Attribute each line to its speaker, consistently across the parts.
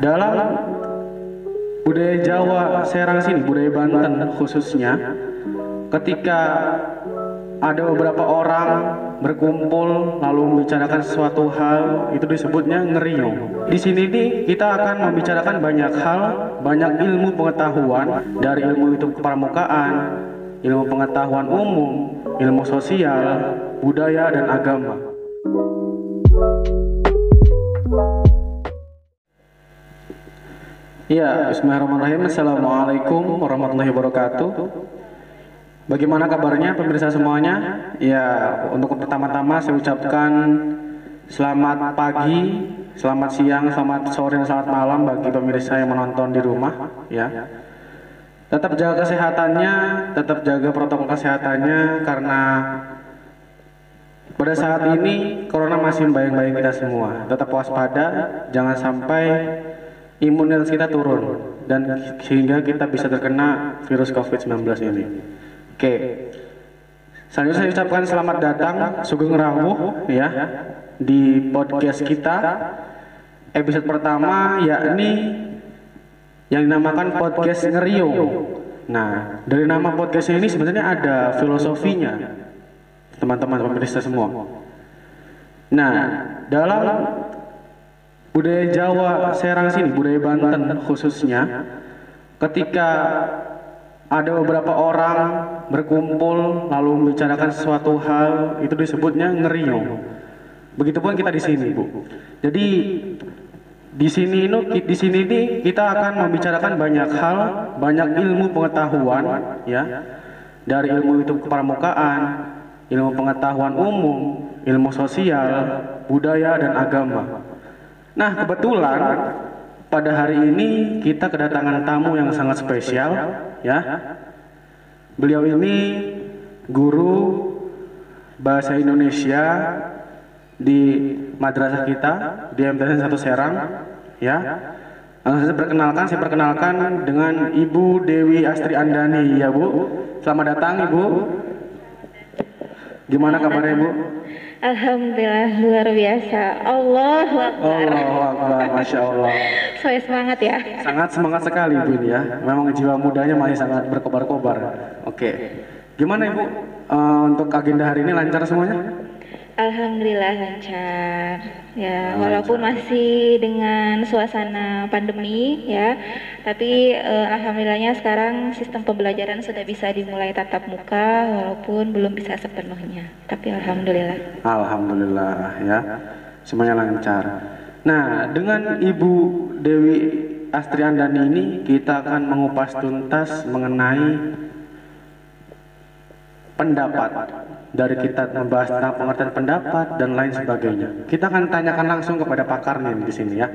Speaker 1: Dalam budaya Jawa Serang sini, budaya Banten khususnya, ketika ada beberapa orang berkumpul lalu membicarakan sesuatu hal itu disebutnya ngeriung. Di sini nih kita akan membicarakan banyak hal, banyak ilmu pengetahuan dari ilmu itu kepramukaan, ilmu pengetahuan umum, ilmu sosial, budaya dan agama. Ya, Bismillahirrahmanirrahim. Assalamualaikum warahmatullahi wabarakatuh. Bagaimana kabarnya pemirsa semuanya? Ya, untuk pertama-tama saya ucapkan selamat pagi, selamat siang, selamat sore, dan selamat malam bagi pemirsa yang menonton di rumah. Ya, tetap jaga kesehatannya, tetap jaga protokol kesehatannya karena pada saat ini corona masih membayang-bayang kita semua. Tetap waspada, jangan sampai imunitas kita turun dan sehingga kita bisa terkena virus COVID-19 ini. Oke. Selanjutnya saya ucapkan selamat datang Sugeng Rawuh ya di podcast kita episode pertama yakni yang dinamakan podcast ngeriung. Nah, dari nama podcast ini sebenarnya ada filosofinya. Teman-teman pemirsa semua. Nah, dalam budaya Jawa Serang sini, budaya Banten khususnya, ketika ada beberapa orang berkumpul lalu membicarakan sesuatu hal itu disebutnya ngeriung. Begitupun kita di sini, Bu. Jadi di sini ini di sini ini kita akan membicarakan banyak hal, banyak ilmu pengetahuan ya. Dari ilmu itu kepramukaan, ilmu pengetahuan umum, ilmu sosial, budaya dan agama. Nah, kebetulan pada hari ini kita kedatangan tamu yang sangat spesial ya. Beliau ini guru bahasa Indonesia di madrasah kita di MTS 1 Serang ya. Langsung saya perkenalkan, saya perkenalkan dengan Ibu Dewi Astri Andani ya Bu. Selamat datang Ibu. Gimana kabarnya Bu?
Speaker 2: Alhamdulillah luar biasa. Allah Akbar.
Speaker 1: Allah Akbar, Masya Allah.
Speaker 2: Saya semangat ya.
Speaker 1: Sangat semangat sekali Ibu ini ya. Memang jiwa mudanya masih sangat berkobar-kobar. Oke. Gimana Ibu Eh, untuk agenda hari ini lancar semuanya?
Speaker 2: Alhamdulillah lancar. Ya, walaupun masih dengan suasana pandemi ya, tapi eh, alhamdulillahnya sekarang sistem pembelajaran sudah bisa dimulai tatap muka walaupun belum bisa sepenuhnya. Tapi alhamdulillah.
Speaker 1: Alhamdulillah ya. Semuanya lancar. Nah, dengan Ibu Dewi Astri Andani ini kita akan mengupas tuntas mengenai pendapat dari kita membahas tentang pengertian pendapat dan lain sebagainya. Kita akan tanyakan langsung kepada pakarnya di sini ya.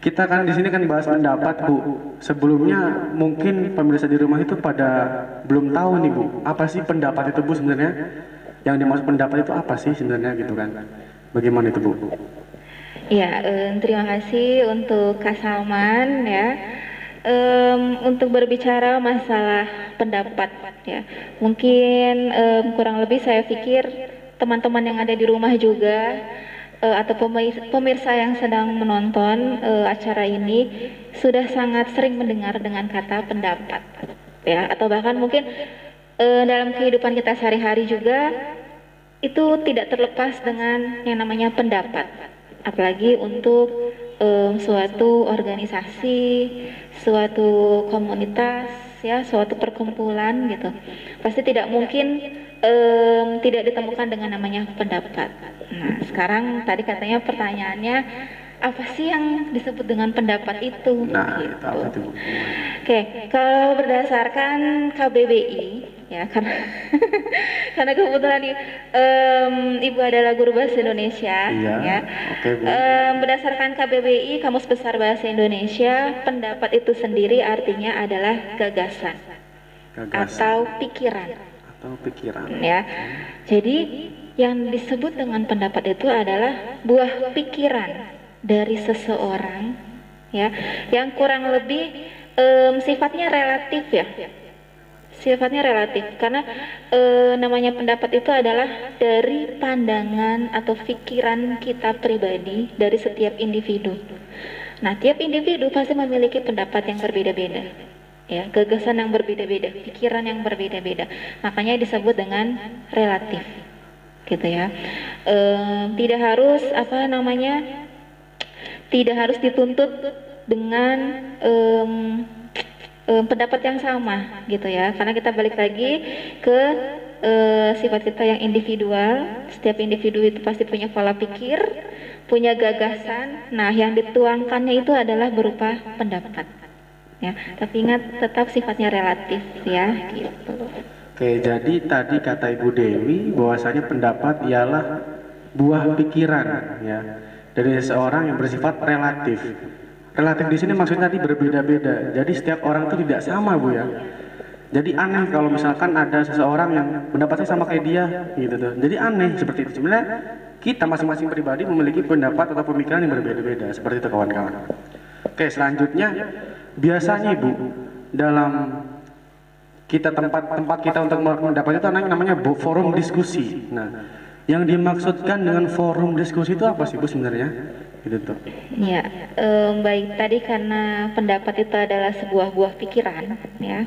Speaker 1: Kita kan di sini kan bahas pendapat Bu. Sebelumnya mungkin pemirsa di rumah itu pada belum tahu nih Bu, apa sih pendapat itu Bu sebenarnya? Yang dimaksud pendapat itu apa sih sebenarnya gitu kan? Bagaimana itu Bu?
Speaker 2: Ya, em, terima kasih untuk Kak Salman ya. Em, untuk berbicara masalah pendapat ya, mungkin em, kurang lebih saya pikir teman-teman yang ada di rumah juga eh, atau pemi- pemirsa yang sedang menonton eh, acara ini sudah sangat sering mendengar dengan kata pendapat ya, atau bahkan mungkin eh, dalam kehidupan kita sehari-hari juga itu tidak terlepas dengan yang namanya pendapat. Apalagi untuk em, suatu organisasi, suatu komunitas, ya, suatu perkumpulan gitu. Pasti tidak mungkin em, tidak ditemukan dengan namanya pendapat. Nah, sekarang tadi katanya pertanyaannya apa sih yang disebut dengan pendapat itu?
Speaker 1: Nah,
Speaker 2: Gitu.
Speaker 1: itu apa itu Bu?
Speaker 2: Oke, kalau berdasarkan KBBI, ya karena karena kebetulan em, ibu adalah guru bahasa Indonesia,
Speaker 1: Iya,
Speaker 2: ya.
Speaker 1: oke, Bu.
Speaker 2: Em, berdasarkan KBBI, Kamus Besar Bahasa Indonesia, pendapat itu sendiri artinya adalah gagasan
Speaker 1: Gagasan
Speaker 2: atau pikiran,
Speaker 1: atau pikiran.
Speaker 2: ya. Jadi yang disebut dengan pendapat itu adalah buah pikiran dari seseorang, ya, yang kurang lebih em, sifatnya relatif ya sifatnya relatif karena eh, namanya pendapat itu adalah dari pandangan atau pikiran kita pribadi dari setiap individu Nah, tiap individu pasti memiliki pendapat yang berbeda-beda. Ya, gagasan yang berbeda-beda, pikiran yang berbeda-beda. Makanya disebut dengan relatif. Gitu ya. E, tidak harus apa namanya? Tidak harus dituntut dengan um, um, pendapat yang sama gitu ya. Karena kita balik lagi ke uh, sifat kita yang individual. Setiap individu itu pasti punya pola pikir, punya gagasan. Nah, yang dituangkannya itu adalah berupa pendapat. Ya, tapi ingat tetap sifatnya relatif ya, gitu.
Speaker 1: Oke, jadi tadi kata Ibu Dewi bahwasanya pendapat ialah buah pikiran ya dari seseorang yang bersifat relatif. Relatif di sini maksudnya tadi berbeda-beda. Jadi setiap orang itu tidak sama, Bu ya. Jadi aneh kalau misalkan ada seseorang yang pendapatnya sama kayak dia gitu tuh. Jadi aneh seperti itu. Sebenarnya kita masing-masing pribadi memiliki pendapat atau pemikiran yang berbeda-beda seperti itu kawan-kawan. Oke, selanjutnya biasanya Ibu dalam kita tempat-tempat kita untuk mendapat itu namanya forum diskusi. Nah, yang dimaksudkan dengan forum diskusi itu apa sih Bu sebenarnya? Gitu.
Speaker 2: Ya, um, baik tadi karena pendapat itu adalah sebuah buah pikiran, ya.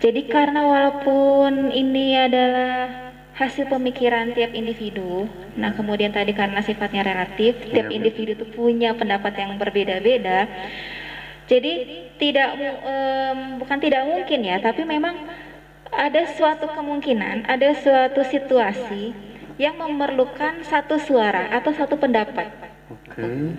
Speaker 2: Jadi karena walaupun ini adalah hasil pemikiran tiap individu, nah kemudian tadi karena sifatnya relatif, tiap ya, individu itu punya pendapat yang berbeda-beda. Jadi tidak um, bukan tidak mungkin ya, tapi memang ada suatu kemungkinan, ada suatu situasi yang memerlukan satu suara atau satu pendapat. Okay.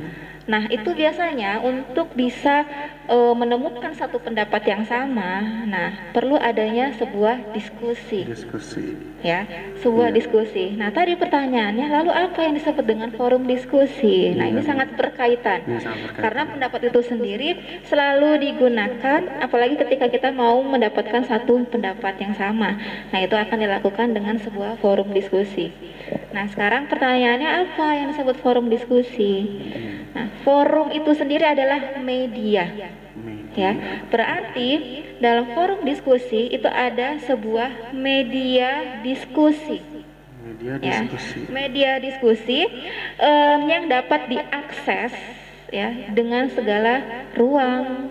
Speaker 2: Nah, itu biasanya untuk bisa uh, menemukan satu pendapat yang sama, nah perlu adanya sebuah diskusi.
Speaker 1: Diskusi.
Speaker 2: Ya, sebuah yeah. diskusi. Nah, tadi pertanyaannya, lalu apa yang disebut dengan forum diskusi? Nah, ini iya. sangat berkaitan. Ini sangat berkaitan. Karena pendapat itu sendiri selalu digunakan, apalagi ketika kita mau mendapatkan satu pendapat yang sama. Nah, itu akan dilakukan dengan sebuah forum diskusi. Nah, sekarang pertanyaannya apa yang disebut forum diskusi? Nah, forum itu sendiri adalah media. Ya, berarti dalam forum diskusi itu ada sebuah media diskusi.
Speaker 1: Media diskusi.
Speaker 2: Ya, media diskusi um, yang dapat diakses ya dengan segala ruang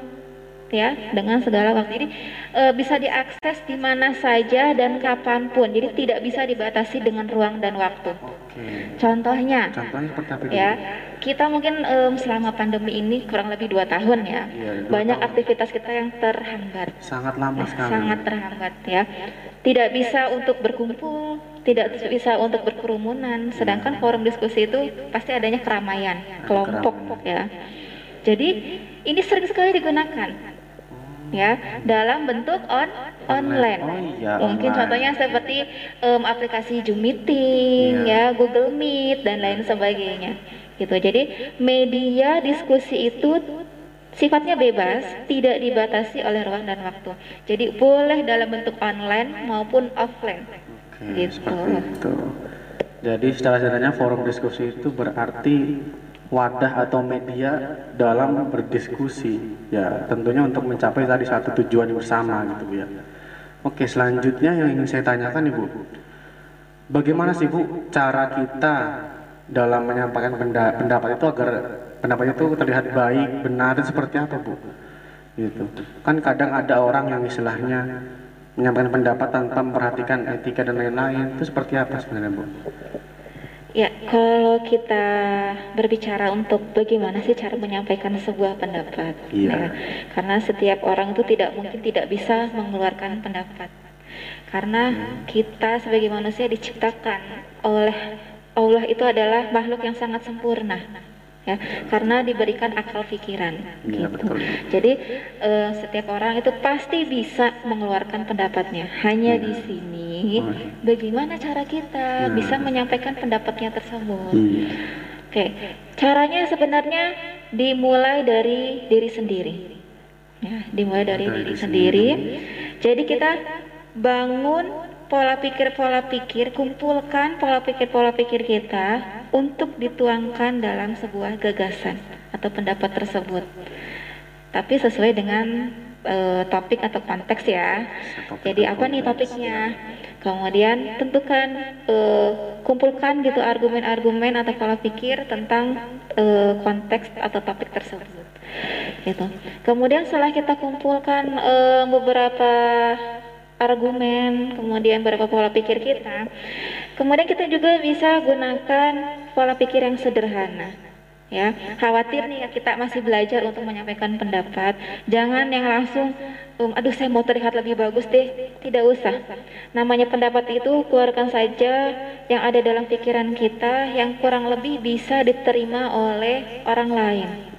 Speaker 2: ya dengan segala waktu. Ini e, bisa diakses di mana saja dan kapan pun. Jadi tidak bisa dibatasi dengan ruang dan waktu. Oke. contohnya
Speaker 1: contohnya
Speaker 2: ya kita mungkin um, selama pandemi ini kurang lebih dua tahun ya, ya banyak tahun. aktivitas kita yang terhambat.
Speaker 1: Sangat lama sekali.
Speaker 2: sangat terhambat ya. Tidak bisa untuk berkumpul tidak bisa untuk berkerumunan. Sedangkan ya. forum diskusi itu pasti adanya keramaian kelompok keramaian. ya. Jadi ini sering sekali digunakan ya dalam bentuk on online.
Speaker 1: Oh, iya,
Speaker 2: Mungkin online. contohnya seperti um, aplikasi Zoom Meeting, yeah. ya Google Meet dan lain sebagainya. Gitu. Jadi media diskusi itu sifatnya bebas, tidak dibatasi oleh ruang dan waktu. Jadi boleh dalam bentuk online maupun offline.
Speaker 1: Oke, gitu. itu. Jadi secara sederhananya forum diskusi itu berarti wadah atau media dalam berdiskusi. Ya tentunya untuk mencapai tadi satu tujuan bersama gitu ya. Oke selanjutnya yang ingin saya tanyakan ibu. Bagaimana sih bu cara kita dalam menyampaikan pendapat itu agar pendapat itu terlihat baik benar seperti apa bu? Gitu. Kan kadang ada orang yang istilahnya menyampaikan pendapat tanpa memperhatikan etika dan lain-lain. Itu seperti apa sebenarnya bu
Speaker 2: Ya, kalau kita berbicara untuk bagaimana sih cara menyampaikan sebuah pendapat,
Speaker 1: iya. ya,
Speaker 2: karena setiap orang itu tidak mungkin tidak bisa mengeluarkan pendapat, karena hmm. kita sebagai manusia diciptakan oleh Allah itu adalah makhluk yang sangat sempurna ya karena diberikan akal pikiran
Speaker 1: ya,
Speaker 2: gitu. Betul. Jadi uh, setiap orang itu pasti bisa mengeluarkan pendapatnya. Hanya ya. di sini oh. bagaimana cara kita ya. bisa menyampaikan pendapatnya tersebut. Ya. Oke, caranya sebenarnya dimulai dari diri sendiri. Ya, dimulai dari diri sendiri. Jadi kita bangun pola pikir-pola pikir, kumpulkan pola pikir-pola pikir kita untuk dituangkan dalam sebuah gagasan atau pendapat tersebut. Tapi sesuai dengan uh, topik atau konteks ya. Jadi apa nih topiknya? Kemudian tentukan uh, kumpulkan gitu argumen-argumen atau pola pikir tentang uh, konteks atau topik tersebut. Gitu. Kemudian setelah kita kumpulkan uh, beberapa argumen, kemudian beberapa pola pikir kita, kemudian kita juga bisa gunakan pola pikir yang sederhana ya. Khawatir nih kita masih belajar untuk menyampaikan pendapat. Jangan yang langsung um, aduh saya mau terlihat lebih bagus deh. Tidak usah. Namanya pendapat itu keluarkan saja yang ada dalam pikiran kita yang kurang lebih bisa diterima oleh orang lain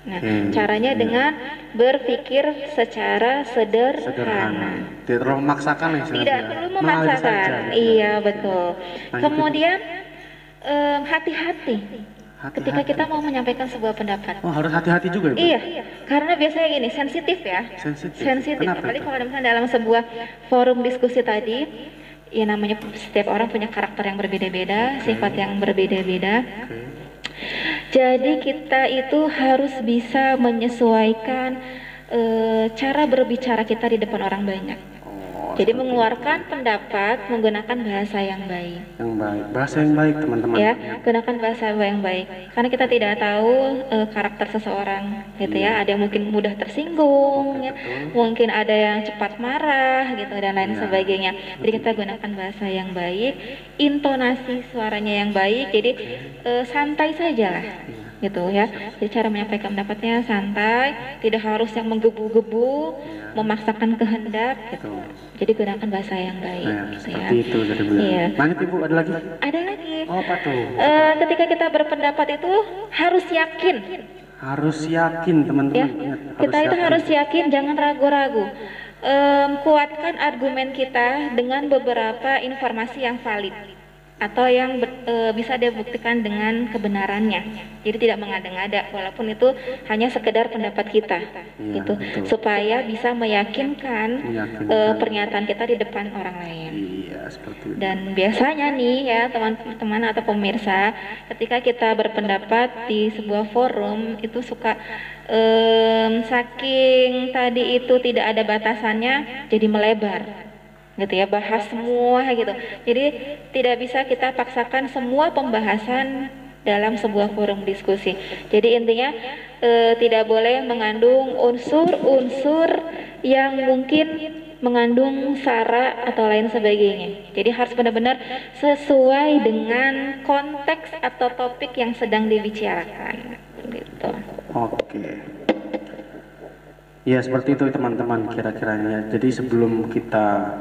Speaker 2: nah
Speaker 1: Hmm,
Speaker 2: caranya
Speaker 1: iya.
Speaker 2: dengan berpikir secara sederhana,
Speaker 1: Sederhana. Tidak terlalu memaksakan ya.
Speaker 2: tidak perlu memaksakan
Speaker 1: saja, gitu.
Speaker 2: iya betul
Speaker 1: Lanjut.
Speaker 2: kemudian em, hati-hati
Speaker 1: Hati-hati.
Speaker 2: ketika kita mau menyampaikan sebuah pendapat
Speaker 1: Oh harus hati-hati juga ya. Bu?
Speaker 2: Iya, karena biasanya gini, sensitif ya.
Speaker 1: Sensitif.
Speaker 2: Sensitif,
Speaker 1: Kenapa
Speaker 2: apalagi
Speaker 1: itu?
Speaker 2: kalau misalnya dalam sebuah forum diskusi tadi, ya namanya setiap orang punya karakter yang berbeda-beda, sifat yang berbeda-beda.
Speaker 1: Oke.
Speaker 2: Jadi kita itu harus bisa menyesuaikan eh, cara berbicara kita di depan orang banyak. Jadi mengeluarkan pendapat menggunakan bahasa yang baik.
Speaker 1: yang baik. Bahasa yang baik teman-teman.
Speaker 2: ya gunakan bahasa yang baik. Karena kita tidak tahu eh, karakter seseorang gitu ya. Ada yang mungkin mudah tersinggung ya. mungkin ada yang cepat marah gitu dan lain
Speaker 1: Ya.
Speaker 2: sebagainya. Jadi kita gunakan bahasa yang baik intonasi suaranya yang baik. Jadi eh, santai saja lah gitu ya jadi cara menyampaikan pendapatnya santai tidak harus yang menggebu-gebu memaksakan kehendak gitu jadi gunakan bahasa yang baik
Speaker 1: Nah,
Speaker 2: gitu ya
Speaker 1: seperti itu bilang.
Speaker 2: Iya.
Speaker 1: Lanjut ibu ada lagi?
Speaker 2: ada lagi
Speaker 1: Oh apa tuh?
Speaker 2: Eh, ketika kita berpendapat itu harus yakin
Speaker 1: Harus yakin teman-teman.
Speaker 2: ya
Speaker 1: Ingat,
Speaker 2: kita itu
Speaker 1: yakin.
Speaker 2: harus yakin jangan ragu-ragu kuatkan argumen kita dengan beberapa informasi yang valid atau yang ber- eh, bisa dibuktikan dengan kebenarannya jadi tidak mengada-ngada walaupun itu hanya sekedar pendapat kita
Speaker 1: Iya,
Speaker 2: gitu
Speaker 1: betul.
Speaker 2: supaya bisa meyakinkan,
Speaker 1: Meyakinkan.
Speaker 2: eh, pernyataan kita di depan orang lain
Speaker 1: Iya seperti itu.
Speaker 2: dan biasanya nih ya teman-teman atau pemirsa, ketika kita berpendapat di sebuah forum itu suka em, saking tadi itu tidak ada batasannya jadi melebar gitu ya bahas semua gitu jadi tidak bisa kita paksakan semua pembahasan dalam sebuah forum diskusi jadi intinya eh, tidak boleh mengandung unsur-unsur yang mungkin mengandung sara atau lain sebagainya. Jadi harus benar-benar sesuai dengan konteks atau topik yang sedang dibicarakan. Gitu.
Speaker 1: Oke. Ya seperti itu teman-teman kira-kiranya. Jadi sebelum kita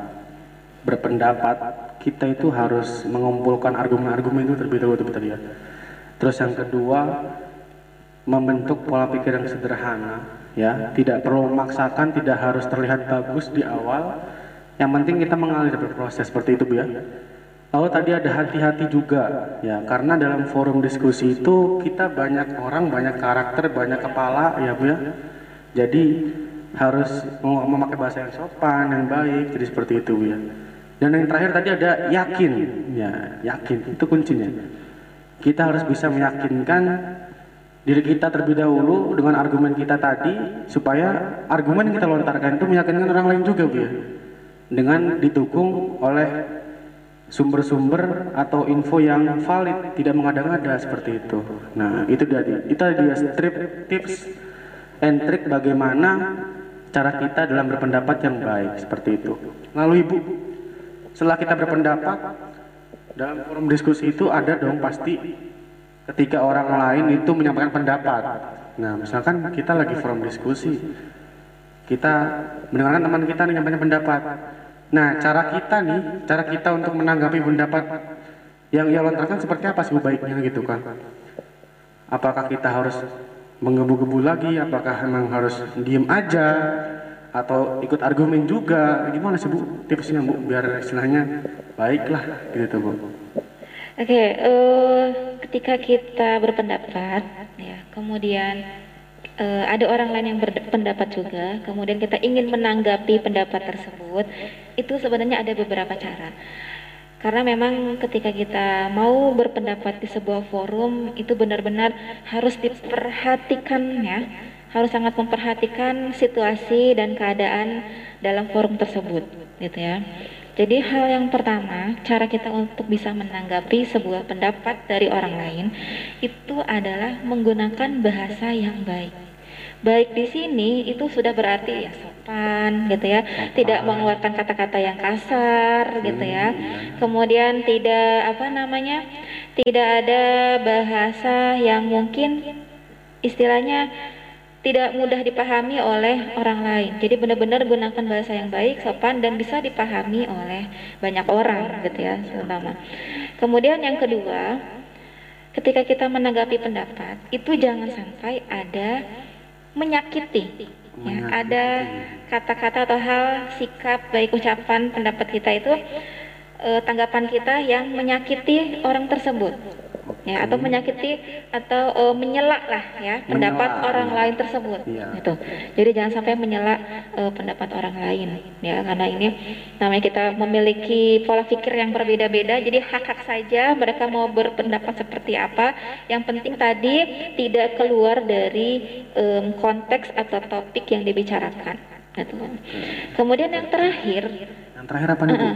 Speaker 1: berpendapat, kita itu harus mengumpulkan argumen-argumen itu terlebih dahulu tadi ya. Terus yang kedua, membentuk pola pikir yang sederhana, ya. Tidak perlu memaksakan, tidak harus terlihat bagus di awal. Yang penting kita mengalir berproses seperti itu, Bu ya. Lalu tadi ada hati-hati juga, ya, karena dalam forum diskusi itu kita banyak orang, banyak karakter, banyak kepala, ya Bu ya. Jadi harus mem- memakai bahasa yang sopan, yang baik, jadi seperti itu Bu ya. Dan yang terakhir tadi ada yakin, ya, yakin itu kuncinya. Kita harus bisa meyakinkan diri kita terlebih dahulu dengan argumen kita tadi supaya argumen yang kita lontarkan itu meyakinkan orang lain juga Bu ya. Dengan didukung oleh sumber-sumber atau info yang valid tidak mengada-ngada seperti itu. Nah, itu tadi. Itu dia strip tips and trick bagaimana cara kita dalam berpendapat yang baik seperti itu. Lalu Ibu, setelah kita berpendapat dalam forum diskusi itu ada dong pasti ketika orang lain itu menyampaikan pendapat. Nah, misalkan kita lagi forum diskusi, kita mendengarkan teman kita menyampaikan pendapat. Nah, cara kita nih, cara kita untuk menanggapi pendapat yang ia lontarkan seperti apa sih baiknya gitu kan? Apakah kita harus menggebu-gebu lagi? Apakah memang harus diem aja? Atau ikut argumen juga? Gimana sih Bu tipsnya Bu biar istilahnya baiklah gitu Bu?
Speaker 2: Oke, eh, ketika kita berpendapat, ya, kemudian eh, ada orang lain yang berpendapat juga, kemudian kita ingin menanggapi pendapat tersebut, itu sebenarnya ada beberapa cara. Karena memang ketika kita mau berpendapat di sebuah forum itu benar-benar harus diperhatikan ya harus sangat memperhatikan situasi dan keadaan dalam forum tersebut, gitu ya. Jadi hal yang pertama, cara kita untuk bisa menanggapi sebuah pendapat dari orang lain itu adalah menggunakan bahasa yang baik. Baik di sini itu sudah berarti ya sopan gitu ya, tidak mengeluarkan kata-kata yang kasar gitu ya. Kemudian tidak apa namanya? Tidak ada bahasa yang mungkin istilahnya tidak mudah dipahami oleh orang lain. Jadi benar-benar gunakan bahasa yang baik, sopan dan bisa dipahami oleh banyak orang gitu ya, terutama. Kemudian yang kedua, ketika kita menanggapi pendapat, itu jangan sampai ada menyakiti. Ya, ada kata-kata atau hal, sikap, baik ucapan, pendapat kita itu eh, tanggapan kita yang menyakiti orang tersebut ya atau menyakiti atau uh, menyela lah ya pendapat menyela, orang ya. lain tersebut ya. gitu. Jadi jangan sampai menyela uh, pendapat orang lain ya karena ini namanya kita memiliki pola pikir yang berbeda-beda. Jadi hak-hak saja mereka mau berpendapat seperti apa. Yang penting tadi tidak keluar dari um, konteks atau topik yang dibicarakan gitu. kemudian yang terakhir
Speaker 1: yang terakhir apa nih uh,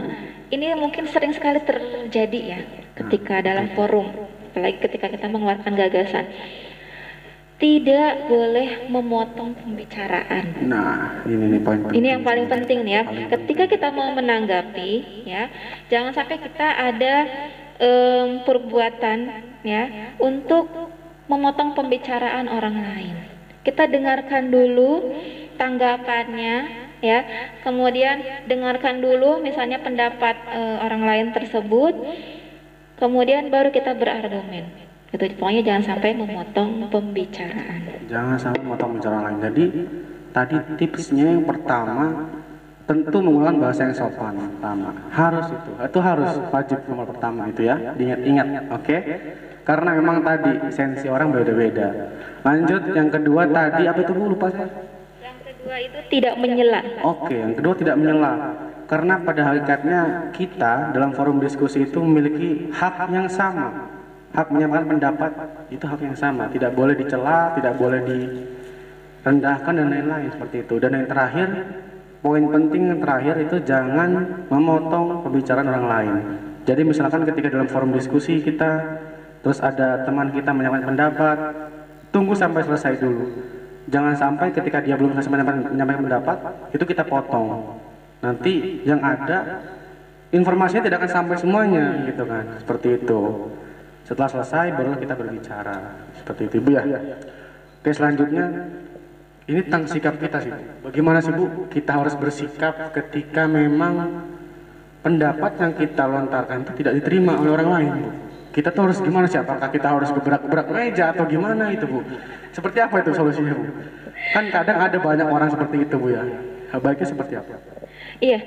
Speaker 2: ini mungkin sering sekali terjadi ya ketika nah, dalam forum apalagi ketika kita mengeluarkan gagasan tidak boleh memotong pembicaraan.
Speaker 1: Nah, ini nih poin
Speaker 2: penting. Ini yang paling penting nih ya. Paling Ketika kita mau menanggapi, ya, jangan sampai kita ada um, perbuatan ya untuk memotong pembicaraan orang lain. Kita dengarkan dulu tanggapannya, ya. Kemudian dengarkan dulu misalnya pendapat uh, orang lain tersebut kemudian baru kita berargumen. Itu pokoknya jangan sampai memotong pembicaraan.
Speaker 1: Jangan sampai memotong pembicaraan lain. Jadi tadi tipsnya yang pertama tentu menggunakan bahasa yang sopan. Pertama harus itu. Itu harus wajib nomor pertama itu ya. Diingat ingat oke? Okay? karena memang tadi sensi orang beda-beda lanjut yang kedua tadi apa itu? Bu lupa saya.
Speaker 2: Yang kedua itu tidak menyela.
Speaker 1: Oke okay, yang kedua tidak menyela karena pada hakikatnya kita dalam forum diskusi itu memiliki hak yang sama. Hak menyampaikan pendapat itu hak yang sama, tidak boleh dicela, tidak boleh direndahkan dan lain-lain seperti itu. Dan yang terakhir, poin penting yang terakhir itu jangan memotong pembicaraan orang lain. Jadi misalkan ketika dalam forum diskusi kita terus ada teman kita menyampaikan pendapat, tunggu sampai selesai dulu. Jangan sampai ketika dia belum selesai menyampaikan pendapat, itu kita potong nanti yang ada informasinya tidak akan sampai semuanya gitu kan. Seperti itu. Setelah selesai baru kita berbicara. Seperti itu bu ya? Oke selanjutnya ini tentang sikap kita sih bagaimana sih bu kita harus bersikap ketika memang pendapat yang kita lontarkan itu tidak diterima oleh orang lain bu? Kita tuh harus gimana sih? Apakah kita harus gebrak-gebrak meja atau gimana itu bu? Seperti apa itu solusinya bu? Kan kadang ada banyak orang seperti itu bu ya. Baiknya seperti apa
Speaker 2: Iya,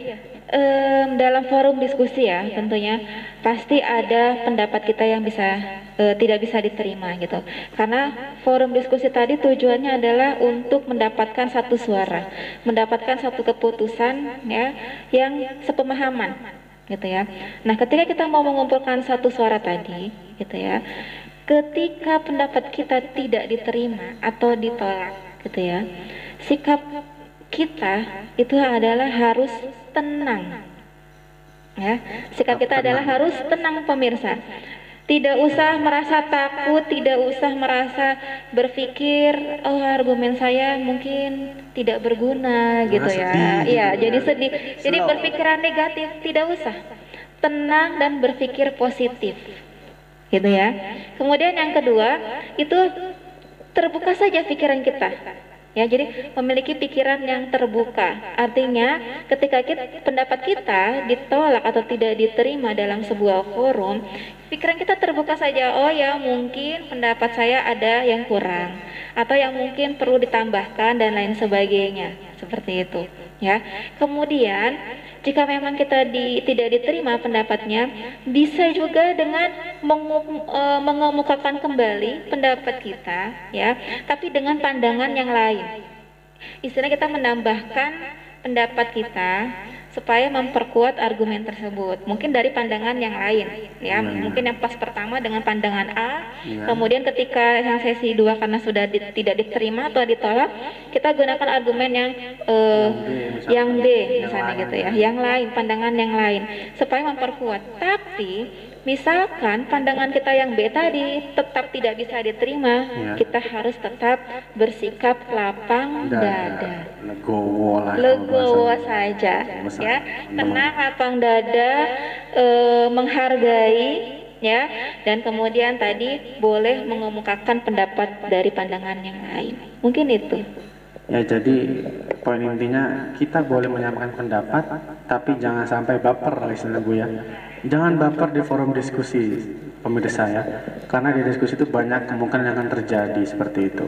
Speaker 2: um, dalam forum diskusi ya tentunya pasti ada pendapat kita yang bisa uh, tidak bisa diterima gitu. Karena forum diskusi tadi tujuannya adalah untuk mendapatkan satu suara, mendapatkan satu keputusan ya yang sepemahaman gitu ya. Nah, ketika kita mau mengumpulkan satu suara tadi gitu ya, ketika pendapat kita tidak diterima atau ditolak gitu ya, sikap kita itu adalah harus tenang. Ya, sikap kita adalah harus tenang pemirsa. Tidak usah merasa takut, tidak usah merasa berpikir, oh argumen saya mungkin tidak berguna gitu ya. Iya, gitu jadi ya. sedih. Jadi berpikiran negatif tidak usah. Tenang dan berpikir positif. Gitu ya. Kemudian yang kedua, itu terbuka saja pikiran kita Ya, jadi memiliki pikiran yang terbuka. Artinya, ketika kita, pendapat kita ditolak atau tidak diterima dalam sebuah forum, pikiran kita terbuka saja. Oh ya, mungkin pendapat saya ada yang kurang atau yang mungkin perlu ditambahkan dan lain sebagainya. Seperti itu, ya. Kemudian jika memang kita di, tidak diterima pendapatnya, bisa juga dengan mengum, e, mengemukakan kembali pendapat kita, ya, tapi dengan pandangan yang lain. Istilah kita menambahkan pendapat kita supaya memperkuat argumen tersebut. Mungkin dari pandangan yang lain, ya.
Speaker 1: Iya.
Speaker 2: Mungkin yang pas pertama dengan pandangan A,
Speaker 1: Iya.
Speaker 2: kemudian ketika yang sesi dua karena sudah di- tidak diterima atau ditolak, kita gunakan argumen yang eh,
Speaker 1: misalnya.
Speaker 2: yang B misalnya
Speaker 1: lain.
Speaker 2: gitu ya, yang lain, pandangan yang lain supaya memperkuat. Tapi misalkan pandangan kita yang B tadi tetap tidak bisa diterima,
Speaker 1: Iya.
Speaker 2: kita harus tetap bersikap lapang dada.
Speaker 1: legowo lah
Speaker 2: legowo saja
Speaker 1: bahasa
Speaker 2: ya. tenang lapang dada eh, menghargai ya. Dan kemudian tadi boleh mengemukakan pendapat dari pandangan yang lain. Mungkin itu.
Speaker 1: Ya jadi poin intinya kita boleh menyampaikan pendapat tapi jangan sampai baper istilah gue ya. Jangan baper di forum diskusi pemirsa ya. Karena di diskusi itu banyak kemungkinan yang akan terjadi seperti itu.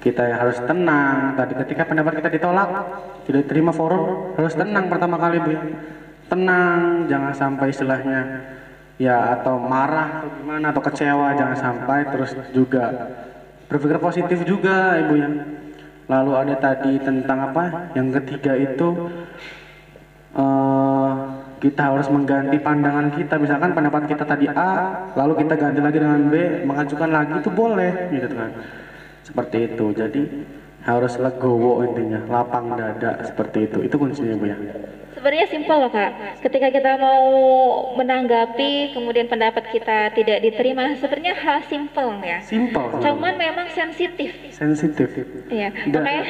Speaker 1: Kita harus tenang. Tadi ketika pendapat kita ditolak, tidak terima forum, harus tenang pertama kali bu. Tenang, jangan sampai istilahnya ya atau marah atau gimana atau kecewa jangan sampai terus juga berpikir positif juga ibu ya. Lalu ada tadi tentang apa? Yang ketiga itu eh kita harus mengganti pandangan kita. Misalkan pendapat kita tadi A, lalu kita ganti lagi dengan B, mengajukan lagi itu boleh, gitu kan? Seperti itu. Jadi harus legowo intinya, lapang dada seperti itu. Itu kuncinya bu ya.
Speaker 2: sebenarnya simpel loh kak ketika kita mau menanggapi kemudian pendapat kita tidak diterima sebenarnya hal simpel ya
Speaker 1: Simple.
Speaker 2: cuman memang sensitif
Speaker 1: sensitif
Speaker 2: ya
Speaker 1: Dan-
Speaker 2: makanya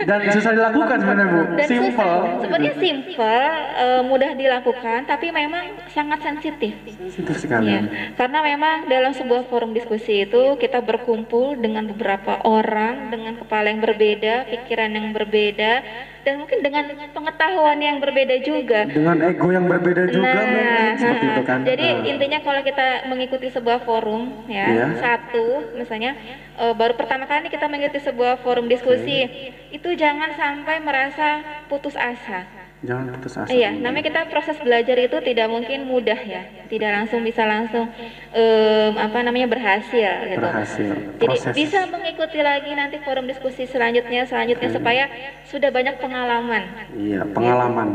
Speaker 1: dan susah dilakukan sebenarnya bu.
Speaker 2: dan
Speaker 1: Simple.
Speaker 2: sebenarnya simpel eh, mudah dilakukan tapi memang sangat sensitif
Speaker 1: Sensitif sekali.
Speaker 2: Ya, karena memang dalam sebuah forum diskusi itu kita berkumpul dengan beberapa orang dengan kepala yang berbeda, pikiran yang berbeda, dan mungkin dengan pengetahuan yang berbeda juga.
Speaker 1: Dengan ego yang berbeda juga mungkin seperti itu kan.
Speaker 2: Nah, jadi
Speaker 1: Nah.
Speaker 2: intinya kalau kita mengikuti sebuah forum ya,
Speaker 1: Iya.
Speaker 2: satu misalnya eh, baru pertama kali kita mengikuti sebuah forum diskusi, itu jangan sampai merasa putus asa.
Speaker 1: Jangan putus asa.
Speaker 2: Iya, namanya kita proses belajar itu tidak mungkin mudah ya, tidak langsung bisa langsung em, apa namanya berhasil gitu.
Speaker 1: Berhasil.
Speaker 2: Jadi
Speaker 1: Proses.
Speaker 2: bisa mengikuti lagi nanti forum diskusi selanjutnya, selanjutnya supaya sudah banyak pengalaman.
Speaker 1: Iya, pengalaman.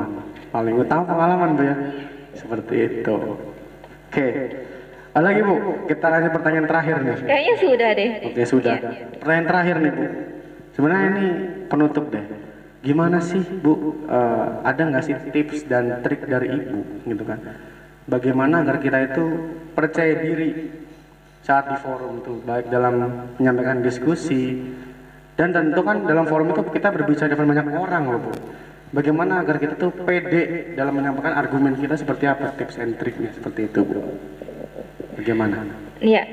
Speaker 1: Paling utama pengalaman Bu ya. Seperti itu. Oke. Ada lagi Bu, kita kasih pertanyaan terakhir nih.
Speaker 2: Kayaknya sudah deh.
Speaker 1: Oke, sudah.
Speaker 2: Iya.
Speaker 1: Pertanyaan terakhir nih Bu. Sebenarnya ini penutup deh. Gimana sih Bu, eh, ada nggak sih tips dan trik dari Ibu gitu kan? Bagaimana agar kita itu percaya diri saat di forum tuh, baik dalam menyampaikan diskusi dan tentu kan dalam forum itu kita berbicara dengan banyak orang loh Bu. Bagaimana agar kita tuh pede dalam menyampaikan argumen kita seperti apa tips and triknya seperti itu Bu? Bagaimana?
Speaker 2: Iya.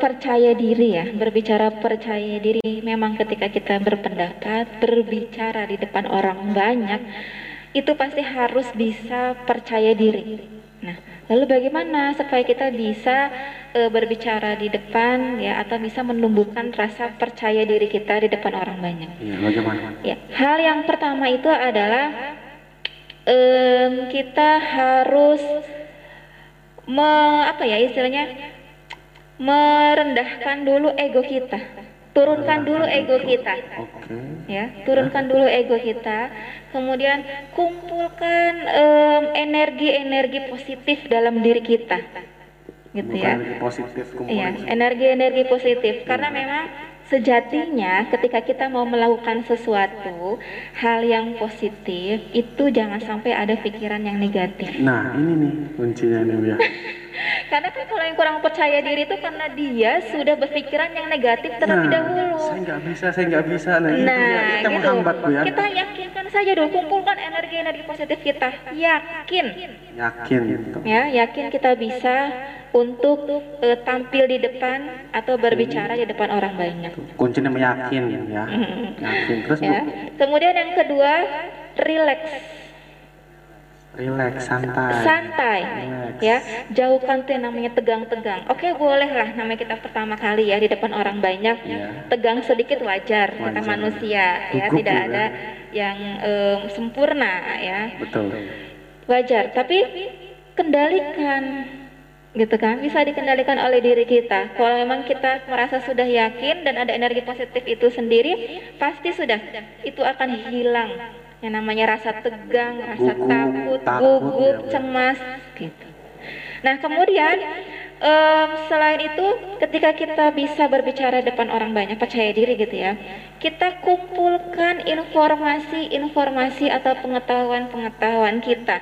Speaker 2: Percaya diri ya, berbicara percaya diri memang ketika kita berpendapat, berbicara di depan orang banyak, itu pasti harus bisa percaya diri. Nah, lalu bagaimana supaya kita bisa eh, berbicara di depan ya atau bisa menumbuhkan rasa percaya diri kita di depan orang banyak?
Speaker 1: Iya, bagaimana?
Speaker 2: Ya, hal yang pertama itu adalah em, kita harus me, apa ya istilahnya? Merendahkan dulu ego kita, turunkan dulu ego kita, ya, turunkan dulu ego kita, kemudian kumpulkan energi-energi positif dalam diri kita, gitu
Speaker 1: Bukan
Speaker 2: ya.
Speaker 1: energi positif
Speaker 2: Iya,
Speaker 1: kumpulan.
Speaker 2: energi-energi positif. Karena memang sejatinya ketika kita mau melakukan sesuatu hal yang positif itu jangan sampai ada pikiran yang negatif.
Speaker 1: Nah, ini nih kuncinya nih ya.
Speaker 2: Karena kan kalau yang kurang percaya diri itu karena dia sudah berpikiran yang negatif terlebih
Speaker 1: Nah,
Speaker 2: dahulu.
Speaker 1: saya nggak bisa, saya nggak bisa. Nah, itu
Speaker 2: Nah,
Speaker 1: ya, kita
Speaker 2: gitu.
Speaker 1: menghambat Bu ya.
Speaker 2: Kita yakinkan saja dulu, kumpulkan energi-energi positif kita. Yakin,
Speaker 1: Yakin gitu.
Speaker 2: ya, yakin kita bisa untuk eh, tampil di depan atau berbicara di depan orang banyak.
Speaker 1: Kuncinya meyakin ya. Yakin. Terus Bu,
Speaker 2: ya. Kemudian yang kedua, relax,
Speaker 1: relax, santai.
Speaker 2: santai,
Speaker 1: Relax.
Speaker 2: ya. Jauhkan tuh yang namanya tegang-tegang. Oke, boleh lah namanya kita pertama kali ya di depan orang banyak.
Speaker 1: Iya.
Speaker 2: Tegang sedikit wajar, kita
Speaker 1: Wajar.
Speaker 2: manusia ya,
Speaker 1: Gugup
Speaker 2: tidak
Speaker 1: juga.
Speaker 2: ada yang em, sempurna ya.
Speaker 1: Betul.
Speaker 2: Wajar, tapi kendalikan gitu kan bisa dikendalikan oleh diri kita kalau memang kita merasa sudah yakin dan ada energi positif itu sendiri pasti sudah itu akan hilang yang namanya rasa tegang, rasa
Speaker 1: Gugup,
Speaker 2: takut,
Speaker 1: takut,
Speaker 2: gugup,
Speaker 1: ya, Bu.
Speaker 2: cemas, gitu. Nah kemudian em, selain itu ketika kita bisa berbicara depan orang banyak percaya diri gitu ya, kita kumpulkan informasi-informasi atau pengetahuan-pengetahuan kita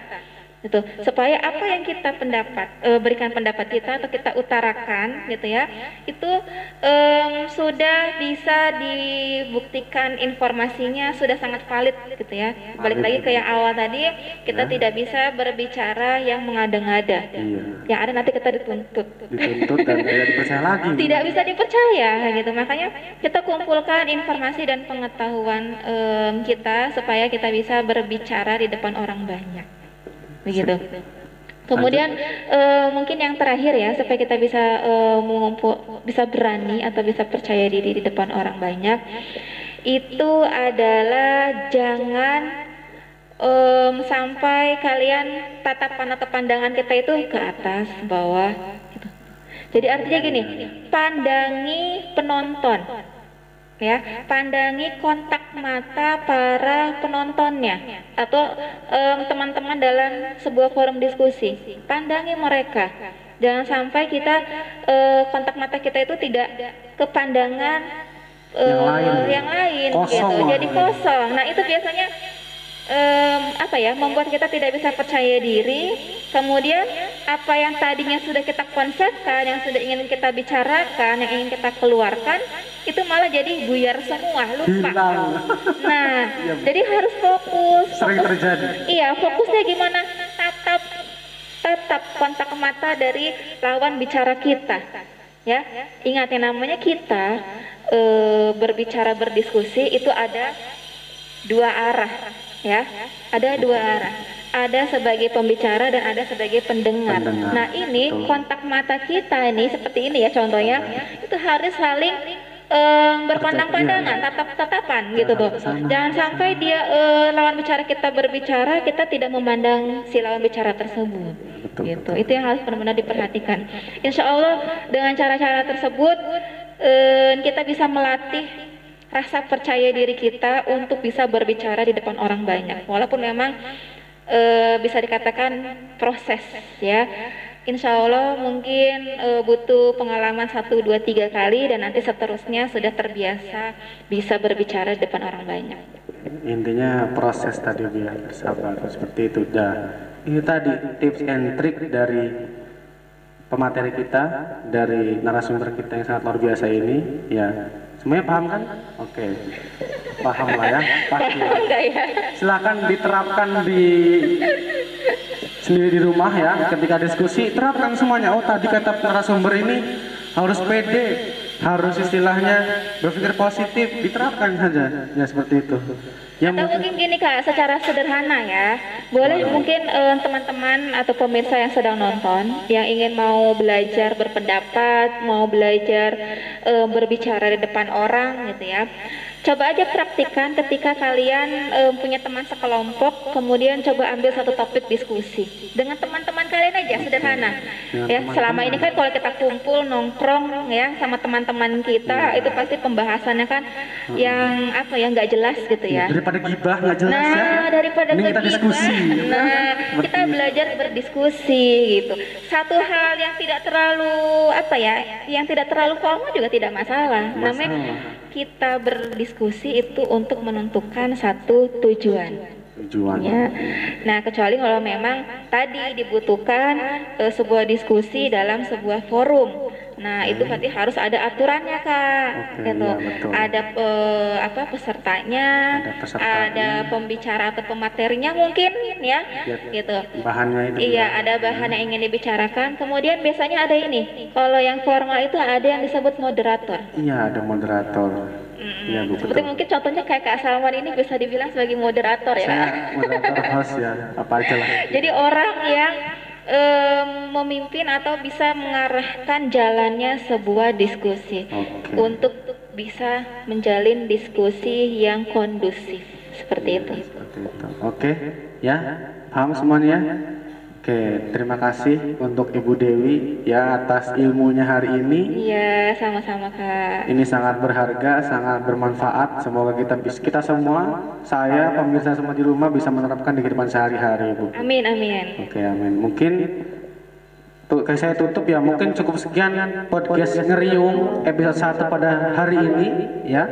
Speaker 2: gitu. Supaya apa yang kita pendapat eh, berikan pendapat kita atau kita utarakan gitu ya itu em, sudah bisa dibuktikan informasinya sudah sangat valid gitu ya. Balik lagi ke yang awal tadi kita
Speaker 1: Ya.
Speaker 2: tidak bisa berbicara yang mengada-ngada.
Speaker 1: Iya.
Speaker 2: yang ada nanti kita dituntut.
Speaker 1: Dituntut dan tidak dipercaya lagi.
Speaker 2: tidak bisa dipercaya gitu. Makanya kita kumpulkan informasi dan pengetahuan em, kita supaya kita bisa berbicara di depan orang banyak begitu. Kemudian eh, mungkin yang terakhir ya supaya kita bisa eh, mengumpul bisa berani atau bisa percaya diri di depan orang banyak itu adalah jangan em, sampai kalian tatapan atau pandangan kita itu ke atas bawah gitu. Jadi artinya gini, pandangi penonton, ya, pandangi kontak mata para penontonnya atau em, teman-teman dalam sebuah forum diskusi, pandangi mereka. Jangan sampai kita eh, kontak mata kita itu tidak ke pandangan eh,
Speaker 1: Yang lain.
Speaker 2: yang lain
Speaker 1: Kosong
Speaker 2: gitu. Jadi kosong. Nah itu biasanya em, apa ya membuat kita tidak bisa percaya diri. Kemudian apa yang tadinya sudah kita konsepkan yang sudah ingin kita bicarakan yang ingin kita keluarkan itu malah jadi buyar semua lupa.
Speaker 1: Hilang.
Speaker 2: nah
Speaker 1: Iya,
Speaker 2: jadi harus fokus.
Speaker 1: Sering
Speaker 2: Fokus-
Speaker 1: terjadi.
Speaker 2: iya fokusnya gimana? Tatap tatap kontak mata dari lawan bicara kita ya. Ingat yang namanya kita eh, berbicara berdiskusi itu ada dua arah ya ada dua arah ada sebagai pembicara dan ada sebagai pendengar.
Speaker 1: Pendengar,
Speaker 2: Nah ini
Speaker 1: betul.
Speaker 2: kontak mata kita ini seperti ini ya contohnya itu harus saling eh, berpandang-pandangan, tatap-tatapan gitu tuh. Jangan sampai dia eh, lawan bicara kita berbicara kita tidak memandang si lawan bicara tersebut.
Speaker 1: Betul,
Speaker 2: gitu. Itu yang harus benar-benar diperhatikan. Insya Allah dengan cara-cara tersebut eh, kita bisa melatih rasa percaya diri kita untuk bisa berbicara di depan orang banyak. Walaupun memang eh, bisa dikatakan proses ya. Insya Allah mungkin eh, butuh pengalaman satu dua tiga kali dan nanti seterusnya sudah terbiasa bisa berbicara di depan orang banyak.
Speaker 1: Intinya proses tadi biar bersabar seperti itu. Dah. Ini tadi tips and trick dari pemateri kita, dari narasumber kita yang sangat luar biasa ini. Ya, semuanya paham kan? Oke, paham lah ya. Pasti.
Speaker 2: Ya?
Speaker 1: Silakan diterapkan di sendiri di rumah ya. Ketika diskusi, terapkan semuanya. Oh, tadi kata narasumber ini harus pede, harus istilahnya berpikir positif, diterapkan saja. Ya seperti itu. Ya
Speaker 2: Atau
Speaker 1: mungkin.
Speaker 2: gini kak, secara sederhana ya, boleh. mungkin eh, teman-teman atau pemirsa yang sedang nonton, yang ingin mau belajar berpendapat, mau belajar eh, berbicara di depan orang gitu ya, coba aja praktikkan ketika kalian eh, punya teman sekelompok, kemudian coba ambil satu topik diskusi dengan teman-teman kalian aja sederhana.
Speaker 1: Dengan
Speaker 2: Ya,
Speaker 1: teman-teman.
Speaker 2: selama ini kan kalau kita kumpul nongkrong ya sama teman-teman kita, itu pasti pembahasannya kan yang apa ya nggak jelas gitu ya.
Speaker 1: daripada gibah nggak jelas ya.
Speaker 2: Nah, daripada
Speaker 1: Ini kita diskusi.
Speaker 2: Nah, kita belajar berdiskusi gitu. Satu hal yang tidak terlalu apa ya, yang tidak terlalu formal juga tidak masalah.
Speaker 1: Masalah.
Speaker 2: Namanya kita berdiskusi itu untuk menentukan satu tujuan.
Speaker 1: tujuan.
Speaker 2: Ya. Nah, kecuali kalau memang tadi dibutuhkan eh, sebuah diskusi dalam sebuah forum. Nah, itu berarti harus ada aturannya, Kak.
Speaker 1: Oke,
Speaker 2: gitu.
Speaker 1: iya, betul.
Speaker 2: Ada eh, apa pesertanya,
Speaker 1: Ada pesertanya.
Speaker 2: ada pembicara atau pematerinya mungkin ya,
Speaker 1: Ya,
Speaker 2: gitu.
Speaker 1: Bahannya itu.
Speaker 2: Iya, ada bahan yang ingin dibicarakan. Kemudian biasanya ada ini. Kalau yang formal itu ada yang disebut moderator.
Speaker 1: Iya, ada moderator. Iya, Bu,
Speaker 2: Seperti
Speaker 1: betul.
Speaker 2: mungkin contohnya kayak Kak Salman ini bisa dibilang sebagai moderator ya.
Speaker 1: Saya moderator host ya, apa aja lah.
Speaker 2: Jadi orang yang em, memimpin atau bisa mengarahkan jalannya sebuah diskusi
Speaker 1: Oke.
Speaker 2: untuk bisa menjalin diskusi yang kondusif seperti itu.
Speaker 1: Seperti itu. Oke, ya, paham semuanya? Oke, terima kasih untuk Ibu Dewi ya atas ilmunya hari ini.
Speaker 2: Iya, sama-sama Kak.
Speaker 1: Ini sangat berharga, sangat bermanfaat. Semoga kita kita semua, saya pemirsa semua di rumah bisa menerapkan di kehidupan sehari-hari, Bu.
Speaker 2: Amin, amin.
Speaker 1: Oke, amin. Mungkin tuh kayak saya tutup ya, mungkin cukup sekian podcast ngeriung episode 1 pada hari ini ya.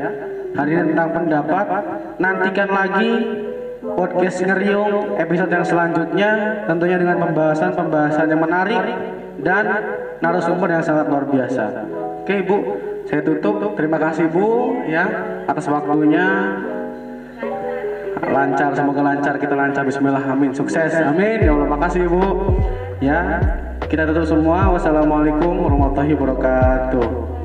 Speaker 1: Hari ini tentang pendapat. Nantikan lagi podcast ngeriung episode yang selanjutnya tentunya dengan pembahasan-pembahasan yang menarik dan narasumber yang sangat luar biasa. Oke, Bu. Saya tutup. Terima kasih, Bu, ya atas waktunya. Lancar semoga lancar. Kita lancar. Bismillah. Amin. Sukses. Amin. Ya Allah makasih ibu ya kita tutup semua. Wassalamualaikum warahmatullahi wabarakatuh